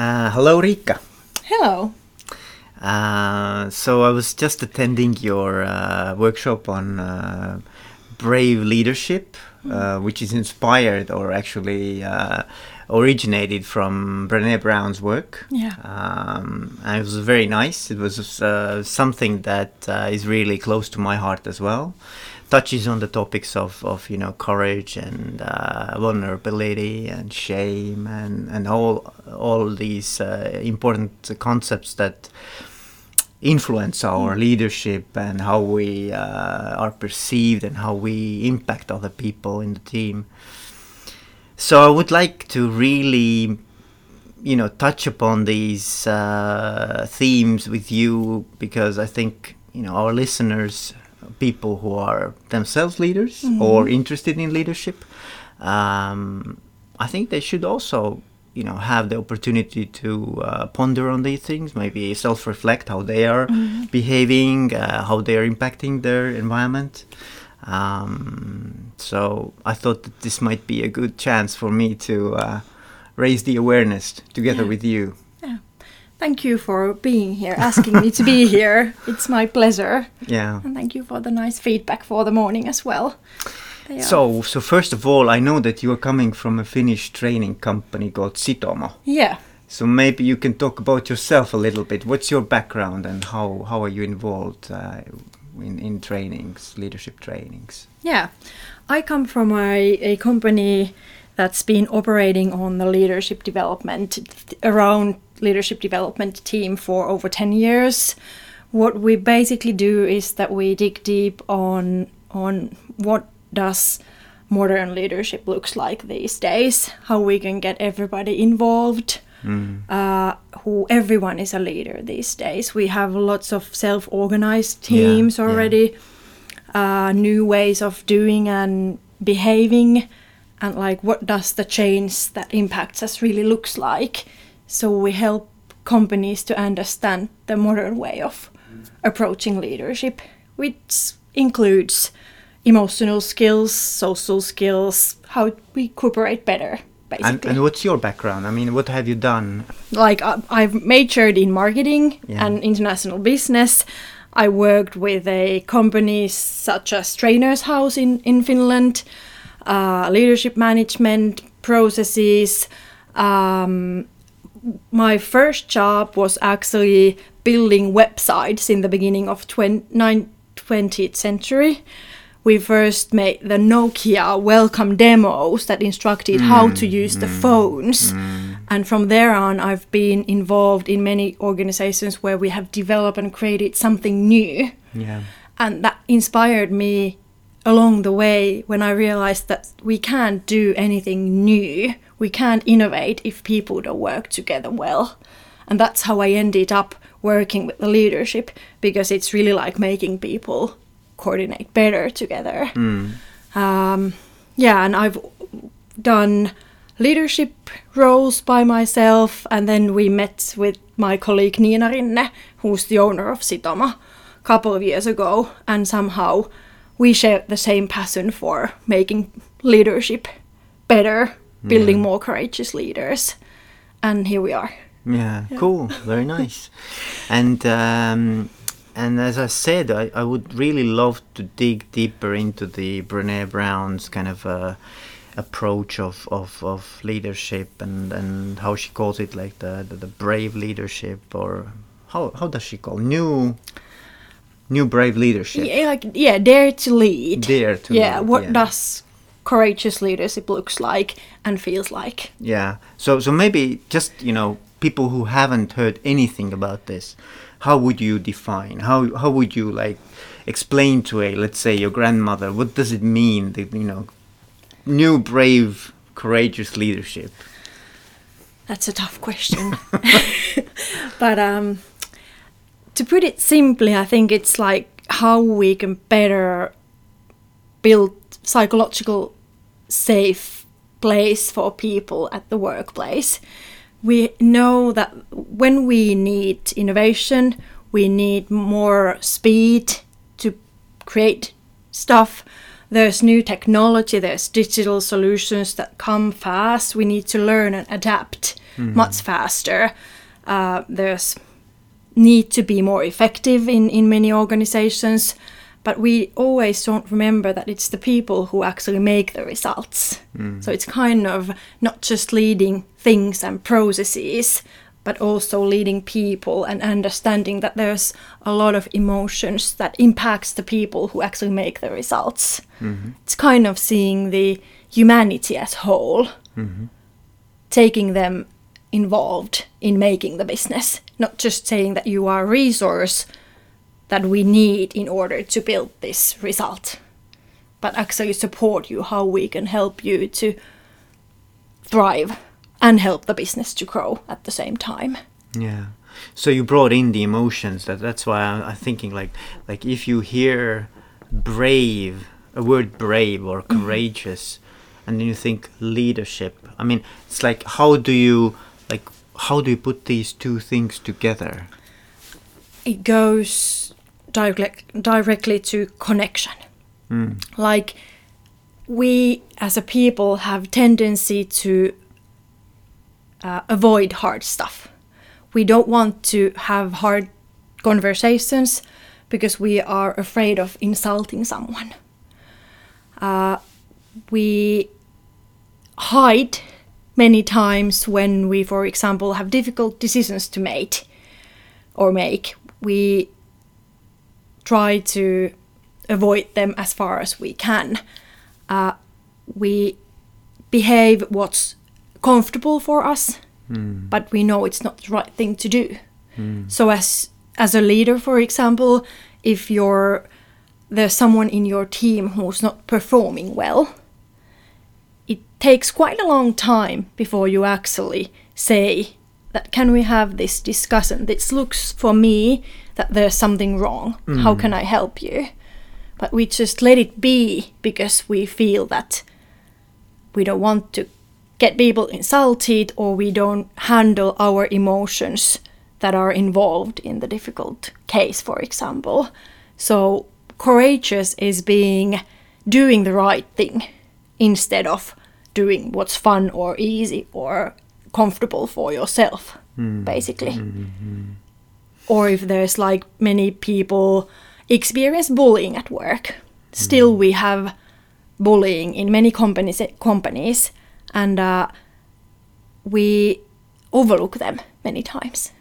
Uh, hello, Rika. Hello. Uh, so I was just attending your uh, workshop on uh, brave leadership, uh, which is inspired or actually uh, originated from Brené Brown's work. Yeah. Um, and it was very nice. It was uh, something that uh, is really close to my heart as well. Touches on the topics of, of you know courage and uh, vulnerability and shame and, and all all these uh, important concepts that influence our leadership and how we uh, are perceived and how we impact other people in the team. So I would like to really, you know, touch upon these uh, themes with you because I think you know our listeners, people who are themselves leaders or interested in leadership, um, I think they should also you know have the opportunity to uh, ponder on these things maybe self-reflect how they are behaving uh, how they are impacting their environment um, so i thought that this might be a good chance for me to uh, raise the awareness together Yeah. with you Yeah. Thank you for being here, asking me to be here. It's my pleasure. yeah And thank you for the nice feedback for the morning as well. They are- so so first of all i know that you are coming from a finnish training company called Sitoma yeah. so maybe you can talk about yourself a little bit what's your background and how, how are you involved uh, in, in trainings leadership trainings Yeah. I come from a, a company that's been operating on the leadership development around leadership development team for over 10 years. What we basically do is that we dig deep on on what does modern leadership looks like these days, how we can get everybody involved, uh, who everyone is a leader these days. We have lots of self-organized teams yeah. already. Uh, new ways of doing and behaving. And like what does the change that impacts us really looks like? So we help companies to understand the modern way of approaching leadership which includes emotional skills social skills how we cooperate better basically and what's your background i mean what have you done like I- I've majored in marketing Yeah. and international business. I worked with a companies such as Trainers House in in Finland, uh, leadership management processes. Um, my first job was actually building websites in the beginning of 20, nine- 20th century. We first made the Nokia welcome demos that instructed how to mm, use the mm, phones. Mm. And from there on, I've been involved in many organizations where we have developed and created something new. yeah And that inspired me along the way when I realized that we can't do anything new. We can't innovate if people don't work together well. And that's how I ended up working with the leadership because it's really like making people coordinate better together. Um, yeah, and I've done leadership roles by myself, and then we met with my colleague Nina Rinne, who's the owner of Sitoma, a couple of years ago, and somehow we share the same passion for making leadership better, building more courageous leaders, and here we are. Yeah, cool. Very nice. and um, and as I said, I, I would really love to dig deeper into the Brené Brown's kind of uh, approach of, of, of leadership and, and how she calls it like the, the, the brave leadership or how, how does she call new new brave leadership Yeah, like yeah, dare to lead. Dare to yeah, lead, what yeah. does courageous leadership looks like and feels like? Yeah. So so maybe just you know people who haven't heard anything about this, how would you define? How how would you like explain to a let's say your grandmother what does it mean? The you know new brave courageous leadership. That's a tough question. but um, to put it simply, I think it's like how we can better build psychological safe place for people at the workplace. We know that when we need innovation, we need more speed to create stuff, there's new technology, there's digital solutions that come fast. We need to learn and adapt much faster. Uh, there's need to be more effective in, in many organizations, but we always don't remember that it's the people who actually make the results. So it's kind of not just leading things and processes, but also leading people and understanding that there's a lot of emotions that impacts the people who actually make the results. Mm-hmm. It's kind of seeing the humanity as whole, mm-hmm. taking them involved in making the business, not just saying that you are a resource that we need in order to build this result, but actually support you how we can help you to thrive and help the business to grow at the same time. Yeah. So you brought in the emotions. That that's why I'm, I'm thinking like like if you hear brave, a word brave or mm-hmm. courageous, and then you think leadership. I mean, it's like how do you like how do you put these two things together? It goes direct, directly to connection. Mm. Like we as a people have tendency to uh, avoid hard stuff. We don't want to have hard conversations because we are afraid of insulting someone. Uh, we hide many times when we, for example, have difficult decisions to make or make. We try to avoid them as far as we can. Uh, we behave what's comfortable for us, hmm. but we know it's not the right thing to do. Hmm. So as as a leader, for example, if you're there's someone in your team who's not performing well, it takes quite a long time before you actually say that can we have this discussion? This looks for me that there's something wrong. How hmm. can I help you? But we just let it be because we feel that we don't want to get people insulted or we don't handle our emotions that are involved in the difficult case, for example. So, courageous is being doing the right thing instead of doing what's fun or easy or comfortable for yourself, mm-hmm. basically. Mm-hmm. Or if there's like many people experience bullying at work, still mm-hmm. we have bullying in many companies companies and uh, we overlook them many times.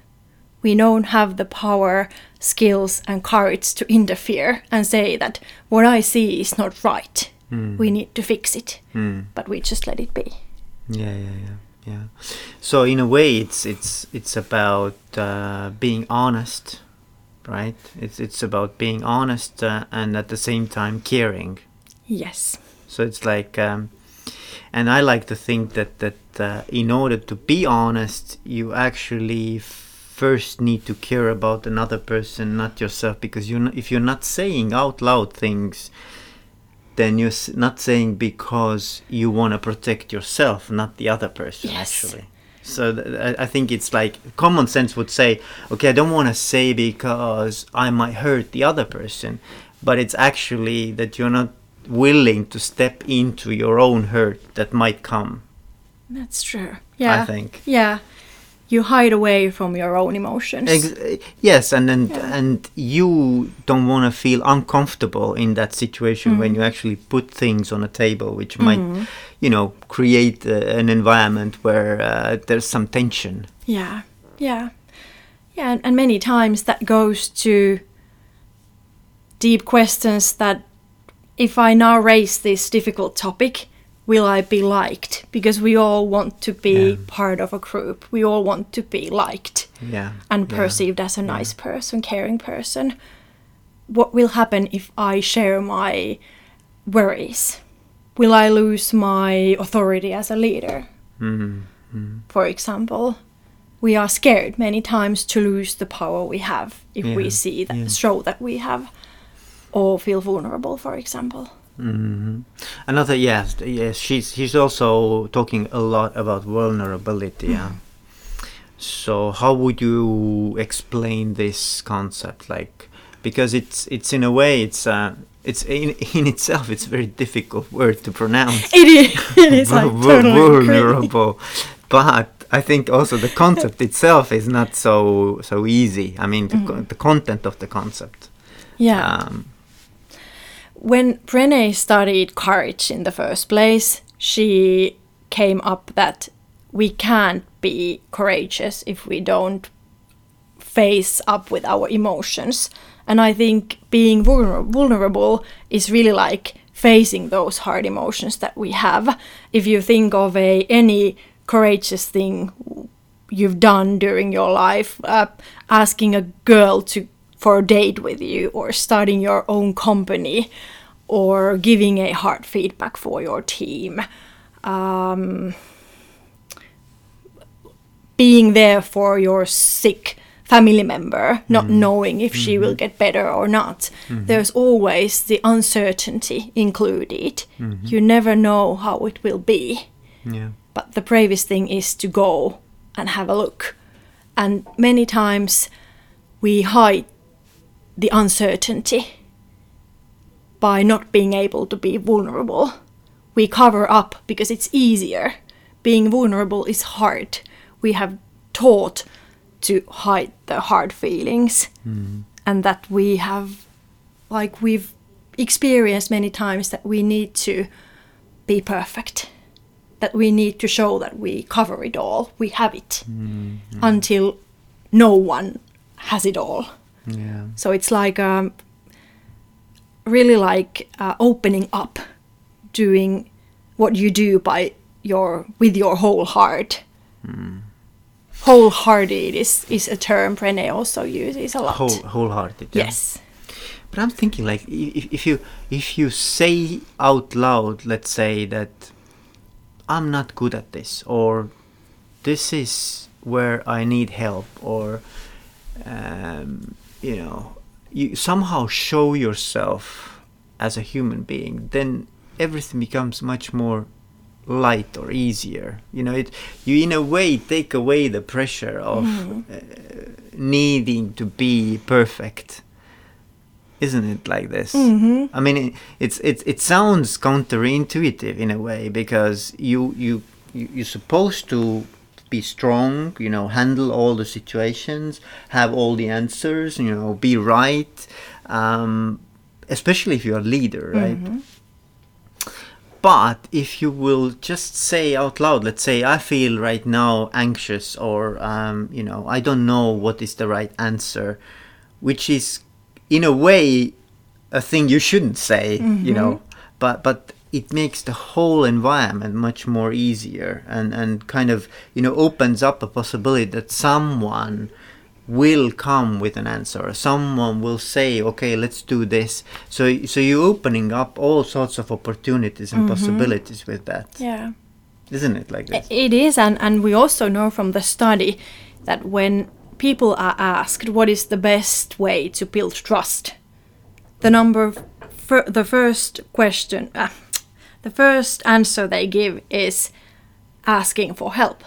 We don't have the power skills and courage to interfere and say that what i see is not right. We need to fix it. But we just let it be. Yeah, yeah, yeah, yeah. So in a way, it's it's it's about uh, being honest, right? It's it's about being honest uh, and at the same time caring. yes. So it's like, um, and I like to think that that uh, in order to be honest, you actually first need to care about another person, not yourself, because you if you're not saying out loud things, then you're not saying because you want to protect yourself, not the other person. Yes. Actually. So th- I- I think it's like common sense would say, okay, I don't want to say because I might hurt the other person, but it's actually that you're not willing to step into your own hurt that might come. that's true yeah I think. yeah you hide away from your own emotions Ex- yes, and and, Yeah. and you don't want to feel uncomfortable in that situation Mm. when you actually put things on a table, which might, you know, create uh, an environment where uh, there's some tension. Yeah, yeah, yeah, and, and many times that goes to deep questions that if I now raise this difficult topic, will I be liked? Because we all want to be Yeah. part of a group. We all want to be liked Yeah. and yeah. perceived as a nice person, caring person. What will happen if I share my worries? Will I lose my authority as a leader? Mhm. for example, we are scared many times to lose the power we have if Yeah, we see that yeah. show that we have or feel vulnerable, for example. hmm Another yes, yes. She's she's also talking a lot about vulnerability. Yeah. So how would you explain this concept? Like, because it's it's in a way it's uh, it's in, in itself it's a very difficult word to pronounce. It is. It is. Vul- totally vulnerable, but I think also the concept itself is not so so easy. I mean, the, co- the content of the concept. Yeah. Um, when Brené studied courage in the first place, she came up that we can't be courageous if we don't face up with our emotions. And I think being vulner- vulnerable is really like facing those hard emotions that we have. If you think of a any courageous thing you've done during your life, uh, asking a girl to for a date with you, or starting your own company, or giving a hard feedback for your team, um, being there for your sick family member, not mm. knowing if she will mm-hmm. get better or not. Mm-hmm. There's always the uncertainty included. Mm-hmm. You never know how it will be. yeah. But the bravest thing is to go and have a look. And many times we hide the uncertainty by not being able to be vulnerable. We cover up because it's easier. Being vulnerable is hard. We have taught to hide the hard feelings mm-hmm. and that we have like we've experienced many times that we need to be perfect that we need to show that we cover it all we have it mm-hmm. until no one has it all Yeah. so it's like um, really like uh, opening up doing what you do by your with your whole heart wholehearted is is a term Brené also uses a lot Whole, wholehearted. yeah. yes But I'm thinking like if, if you if you say out loud, let's say that I'm not good at this, or this is where I need help, or um, you know, you somehow show yourself as a human being, then everything becomes much more light or easier. You know, it you in a way take away the pressure of uh, needing to be perfect isn't it like this Mhm. i mean it, it's it, it sounds counterintuitive in a way because you you you- you're supposed to be strong you know handle all the situations have all the answers you know be right um, especially if you're a leader right? But if you will just say out loud let's say i feel right now anxious or um, you know i don't know what is the right answer which is in a way a thing you shouldn't say you know? But but it makes the whole environment much more easier and and kind of you know opens up a possibility that someone will come with an answer. Someone will say okay let's do this. So so you're opening up all sorts of opportunities and possibilities with that. Yeah. Isn't it like this? It is, and, and we also know from the study that when people are asked what is the best way to build trust, the number, fir- the first question, uh, the first answer they give is asking for help.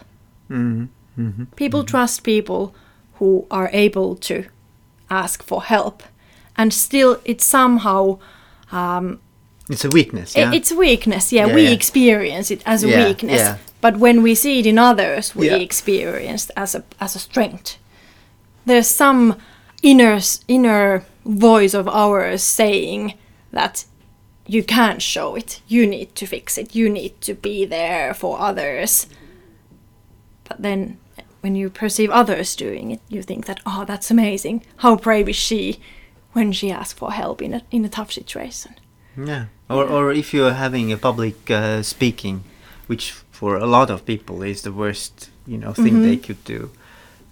hmm hmm People trust people who are able to ask for help, and still it's somehow it's a weakness yeah It's a weakness, yeah. Yeah, we yeah. experience it as a weakness, but when we see it in others, we experience it as a as a strength. There's some inner inner voice of ours saying that you can't show it. You need to fix it. You need to be there for others. But then, when you perceive others doing it, you think that oh, that's amazing. How brave is she when she asks for help in a in a tough situation? Yeah, or or if you're having a public uh, speaking, which for a lot of people is the worst, you know, thing they could do.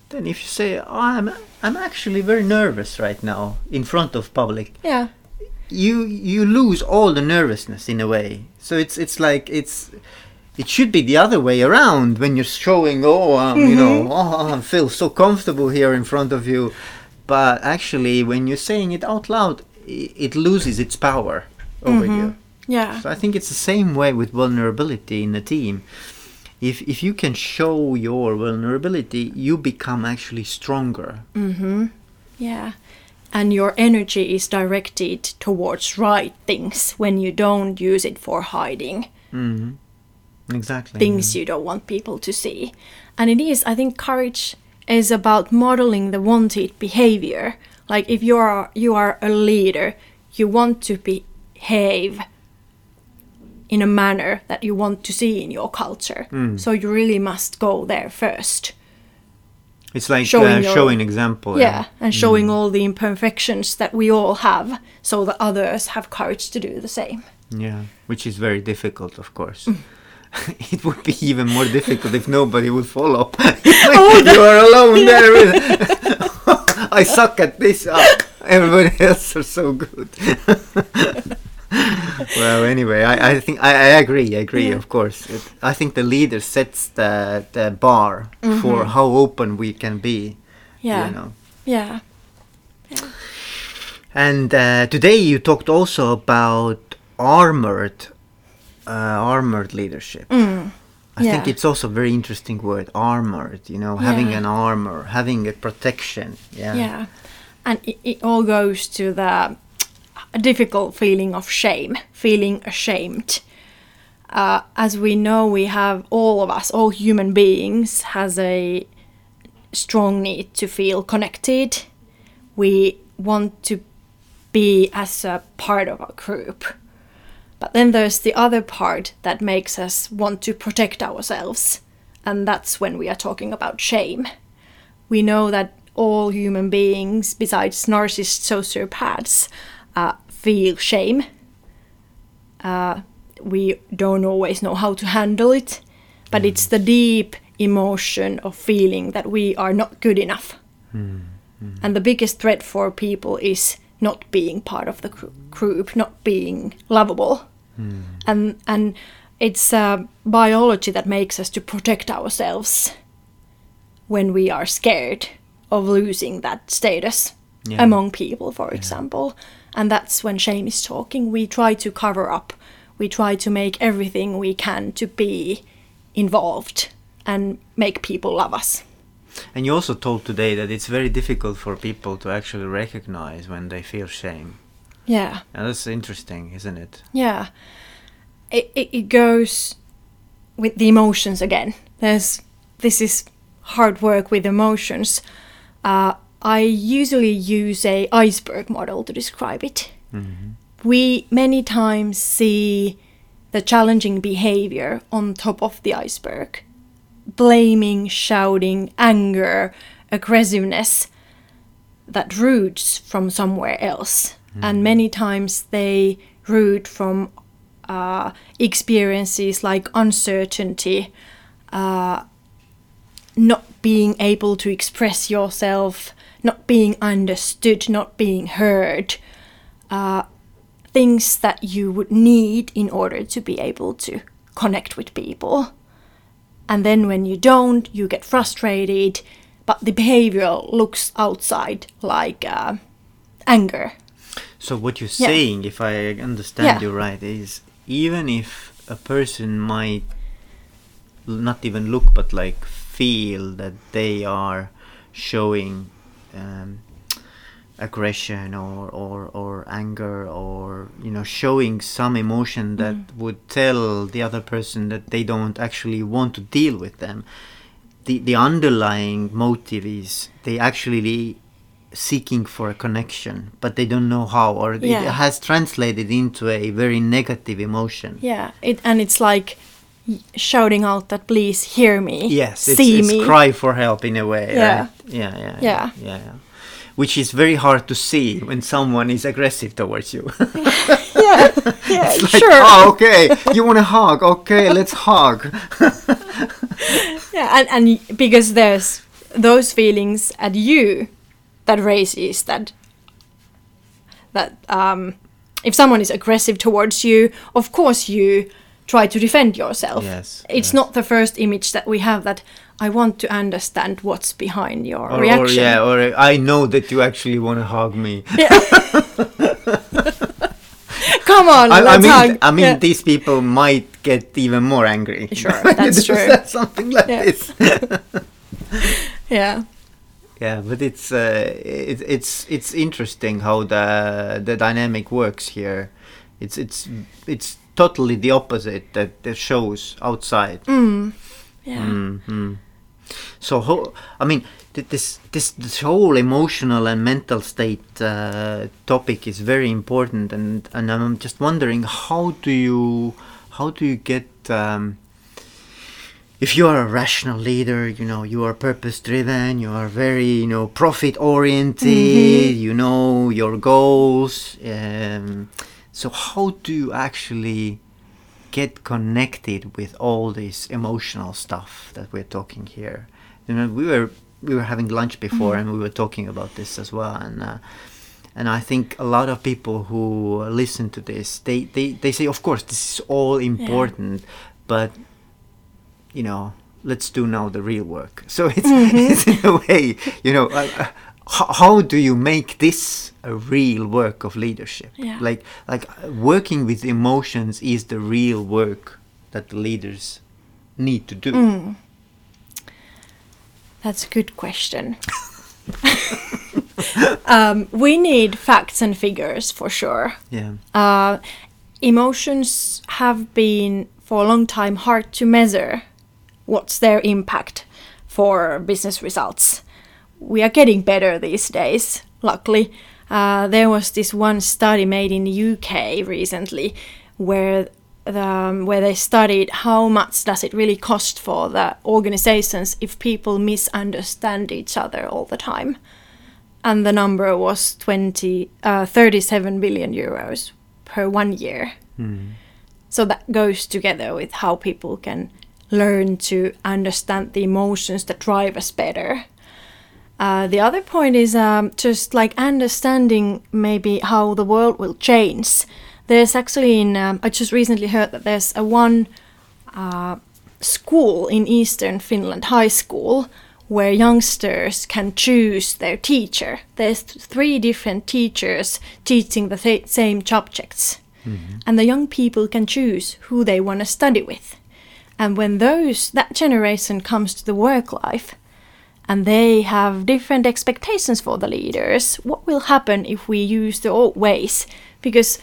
Then if you say, oh, "I'm I'm actually very nervous right now in front of public," Yeah. You you lose all the nervousness in a way. So it's it's like it's it should be the other way around when you're showing, oh, um, you know, oh, I feel so comfortable here in front of you. But actually, when you're saying it out loud, i- it loses its power over you. Yeah. So I think it's the same way with vulnerability in a team. If if you can show your vulnerability, you become actually stronger. Mhm. Yeah. And your energy is directed towards right things when you don't use it for hiding hmm Exactly. things you don't want people to see. And it is, I think, courage is about modeling the wanted behavior. Like if you are you are a leader, you want to behave in a manner that you want to see in your culture. So you really must go there first. It's like showing uh, your- showing example. Yeah, and showing all the imperfections that we all have so that others have courage to do the same. Yeah, which is very difficult, of course. Mm. it would be even more difficult if nobody would follow. Oh, you are alone there. With I suck at this. Ah, everybody else are so good. well, anyway, I, I think I, I agree. I agree. Yeah. Of course, it, I think the leader sets the the bar for how open we can be. Mm-hmm. Yeah. You know. Yeah. And uh, today you talked also about armored, uh, armored leadership. I think Mm. it's also a very interesting word, armored. You know, having Yeah. an armor, having a protection. Yeah. Yeah. And it, it all goes to the difficult feeling of shame, feeling ashamed. Uh, as we know, we have all of us, all human beings, has a strong need to feel connected. We want to be as a part of a group. But then there's the other part that makes us want to protect ourselves. And that's when we are talking about shame. We know that all human beings, besides narcissists, sociopaths, uh, feel shame. Uh, we don't always know how to handle it, but it's the deep emotion of feeling that we are not good enough. And the biggest threat for people is not being part of the gr- group, not being lovable. And and it's uh, biology that makes us to protect ourselves when we are scared of losing that status Yeah. among people, for example. And that's when shame is talking. We try to cover up. We try to make everything we can to be involved and make people love us. And you also told today that it's very difficult for people to actually recognize when they feel shame. Yeah. And that's interesting, isn't it? Yeah. It, it, it goes with the emotions again. There's this is hard work with emotions. Uh, I usually use a iceberg model to describe it. We many times see the challenging behavior on top of the iceberg. Blaming, shouting, anger, aggressiveness that roots from somewhere else. And many times they root from uh, experiences like uncertainty, uh, not being able to express yourself, not being understood, not being heard. Uh, things that you would need in order to be able to connect with people. And then when you don't, you get frustrated, but the behavior looks outside like uh, anger. So what you're Yeah. saying, if I understand Yeah. you right, is even if a person might not even look but like feel that they are showing um, aggression or, or, or anger or you know showing some emotion that would tell the other person that they don't actually want to deal with them. The the underlying motive is they actually seeking for a connection but they don't know how or it has translated into a very negative emotion. Yeah, it and it's like shouting out that please hear me, yes it's, see it's me. cry for help in a way Yeah. right yeah yeah Yeah. yeah, yeah, which is very hard to see when someone is aggressive towards you yeah, yeah, Like, sure. oh okay you want a hug okay let's hug Yeah, and and because there's those feelings at you that raises that that um, if someone is aggressive towards you, of course you try to defend yourself. Yes, it's yes. not the first image that we have that I want to understand what's behind your or, or reaction. yeah or i know that you actually want to hug me Yeah. Come on, I, I mean, hug. I mean, Yeah. these people might get even more angry. Sure, that's true. Something like Yeah. this. yeah. yeah, but it's uh, it, it's it's interesting how the the dynamic works here. It's it's it's totally the opposite that, that shows outside. Mm. Yeah. Mhm. So how, I mean, th- this this this whole emotional and mental state uh, topic is very important, and and I'm just wondering how do you how do you get um, if you are a rational leader, you know, you are purpose driven, you are very, you know, profit oriented, you know your goals. Um, so how do you actually get connected with all this emotional stuff that we're talking here? You know, we were we were having lunch before and we were talking about this as well, and. Uh, and I think a lot of people who listen to this, they, they, they say, of course, this is all important, but you know, let's do now the real work. So it's, it's in a way, you know, uh, uh, how, how do you make this a real work of leadership? Yeah. Like, like working with emotions is the real work that the leaders need to do. Mm. That's a good question. um, we need facts and figures for sure. Yeah. Uh, emotions have been for a long time hard to measure what's their impact for business results. We are getting better these days, luckily. Uh, there was this one study made in the UK recently where the, um, where they studied how much does it really cost for the organizations if people misunderstand each other all the time. And the number was 20 uh, 37 billion euros per one year. So that goes together with how people can learn to understand the emotions that drive us better uh, the other point is um, just like understanding maybe how the world will change there's actually in um, i just recently heard that there's a one uh, school in eastern finland high school where youngsters can choose their teacher. There's three different teachers teaching the th- same subjects, and the young people can choose who they want to study with. And when those that generation comes to the work life, and they have different expectations for the leaders, what will happen if we use the old ways? Because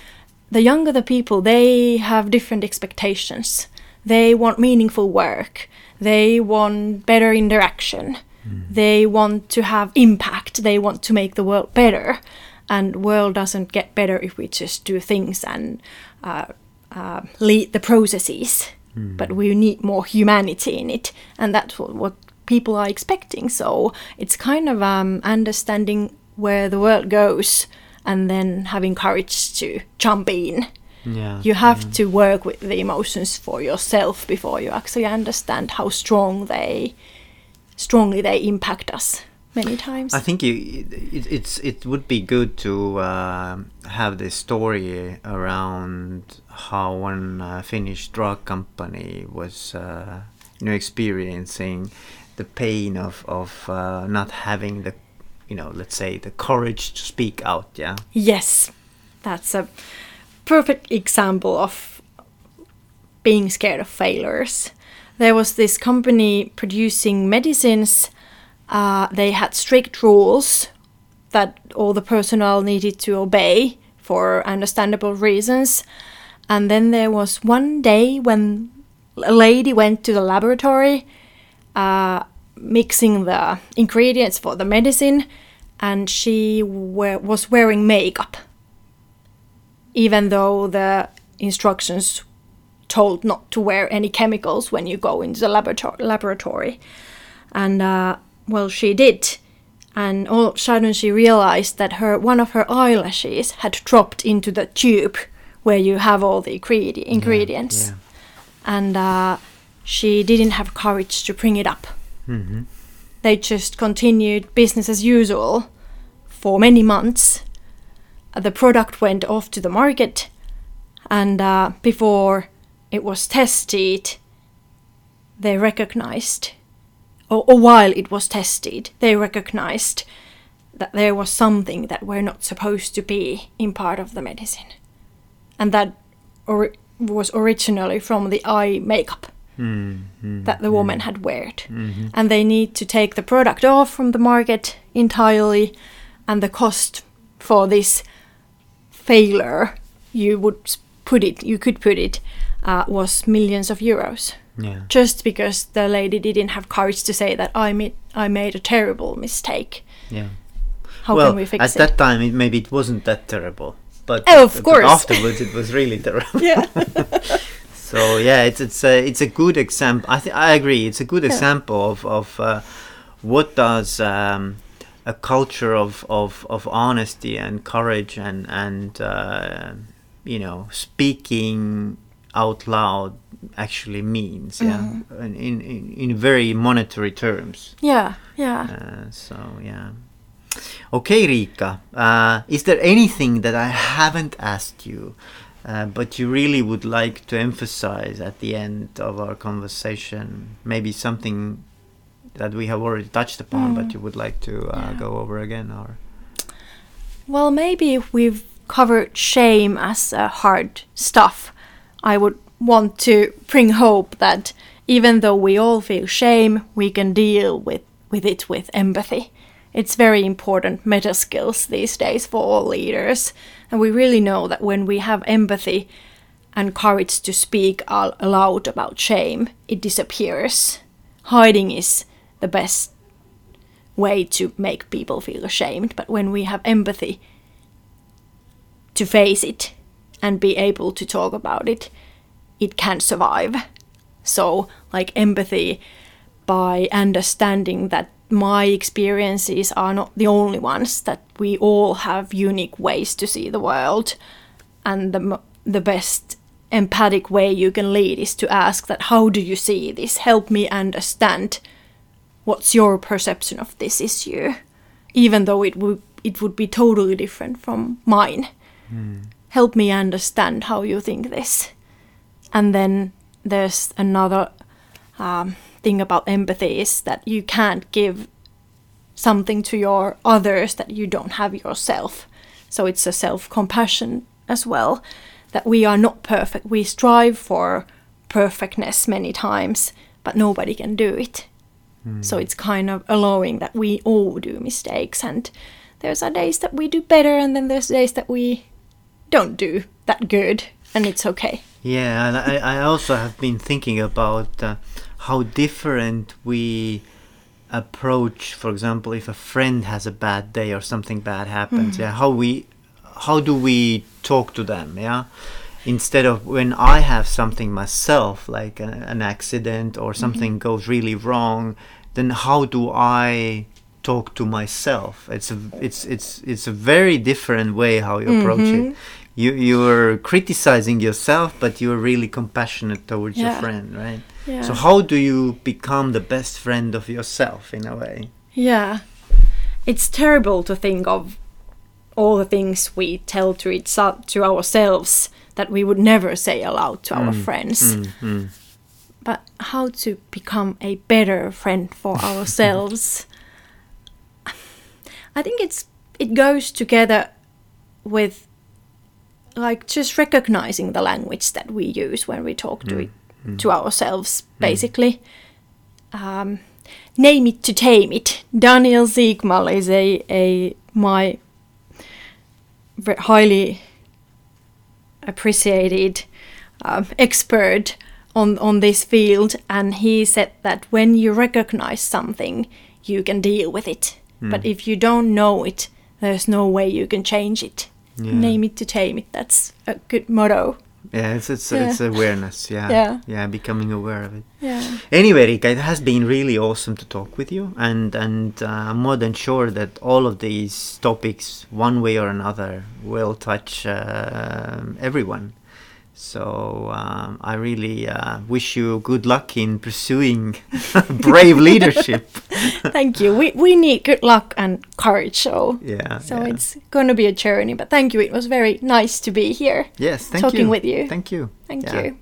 the younger the people, they have different expectations. They want meaningful work. They want better interaction. They want to have impact. They want to make the world better. And world doesn't get better if we just do things and uh, uh, lead the processes. But we need more humanity in it, and that's what, what people are expecting. So it's kind of um, understanding where the world goes, and then having courage to jump in Yeah. you have to work with the emotions for yourself before you actually understand how strong they strongly they impact us many times I think you, it, it's it would be good to um have this story around how one uh, Finnish drug company was, uh, you know, experiencing the pain of of uh, not having the, you know, let's say the courage to speak out. Yeah. yes that's a perfect example of being scared of failures there was this company producing medicines uh, they had strict rules that all the personnel needed to obey for understandable reasons. And then there was one day when a lady went to the laboratory uh, mixing the ingredients for the medicine, and she was wearing makeup, even though the instructions told not to wear any chemicals when you go into the laborato- laboratory. And uh, well, she did. And all of a sudden, she realized that her one of her eyelashes had dropped into the tube where you have all the ingredi- ingredients, Yeah. and uh, she didn't have courage to bring it up. hmm They just continued business as usual for many months. The product went off to the market, and uh, before it was tested, they recognized, or, or while it was tested, they recognized that there was something that were not supposed to be in part of the medicine, and that or- was originally from the eye makeup Mm-hmm. that the woman had weared. And they need to take the product off from the market entirely, and the cost for this failure, you would put it, you could put it, uh, was millions of euros. Yeah. Just because the lady didn't have courage to say that I made I made a terrible mistake. Yeah. How well, can we fix at it? At that time, it, maybe it wasn't that terrible. But, Oh, of but course. afterwards, it was really terrible. yeah. So yeah, it's it's a it's a good example. I th- I agree. It's a good example of of uh, what does um, a culture of, of, of honesty and courage and and uh, you know speaking out loud actually means. Yeah, in, in in in very monetary terms. yeah. Yeah. Uh, so yeah. Okay, Rika. Uh, is there anything that I haven't asked you, uh, but you really would like to emphasize at the end of our conversation? Maybe something that we have already touched upon, but you would like to uh, Yeah. go over again, or Well, maybe if we've covered shame as uh, hard stuff, I would want to bring hope that even though we all feel shame, we can deal with, with it with empathy. It's very important meta skills these days for all leaders. And we really know that when we have empathy and courage to speak aloud about shame, it disappears. Hiding is the best way to make people feel ashamed, but when we have empathy to face it and be able to talk about it, it can survive. So, like empathy by understanding that my experiences are not the only ones, that we all have unique ways to see the world, and the, the best empathic way you can lead is to ask that how do you see this? Help me understand what's your perception of this issue even though it would it would be totally different from mine. Help me understand how you think this. And then there's another um, thing about empathy is that you can't give something to your others that you don't have yourself. So it's a self-compassion as well that we are not perfect. We strive for perfectness many times but nobody can do it. So it's kind of allowing that we all do mistakes and there's are days that we do better and then there's days that we don't do that good and it's okay. Yeah, and I, I also have been thinking about uh, how different we approach, for example, if a friend has a bad day or something bad happens. Mm-hmm. Yeah, how we, how do we talk to them? Yeah, instead of when I have something myself, like a, an accident or mm-hmm. something goes really wrong, then how do I talk to myself? It's a, it's it's it's a very different way how you approach it mm-hmm. You you're criticizing yourself but you're really compassionate towards your friend right? Yeah. So how do you become the best friend of yourself in a way? Yeah. It's terrible to think of all the things we tell to each to ourselves that we would never say aloud to our friends. Mm, mm. but how to become a better friend for ourselves? I think it's it goes together with like just recognizing the language that we use when we talk to it, to ourselves basically. Um, name it to tame it. Daniel Siegel is a, a my highly appreciated um, expert on on this field, and he said that when you recognize something, you can deal with it. But if you don't know it, there's no way you can change it. Yeah. Name it to tame it. That's a good motto. yeah it's it's, Yeah. it's awareness yeah Yeah. yeah becoming aware of it Yeah. anyway Rika, it has been really awesome to talk with you and and uh, I'm more than sure that all of these topics one way or another will touch uh, everyone so um, I really uh, wish you good luck in pursuing brave leadership thank you. We we need good luck and courage. So yeah so yeah. it's going to be a journey. But thank you. It was very nice to be here. yes thank talking you with you. thank you Thank Yeah. you.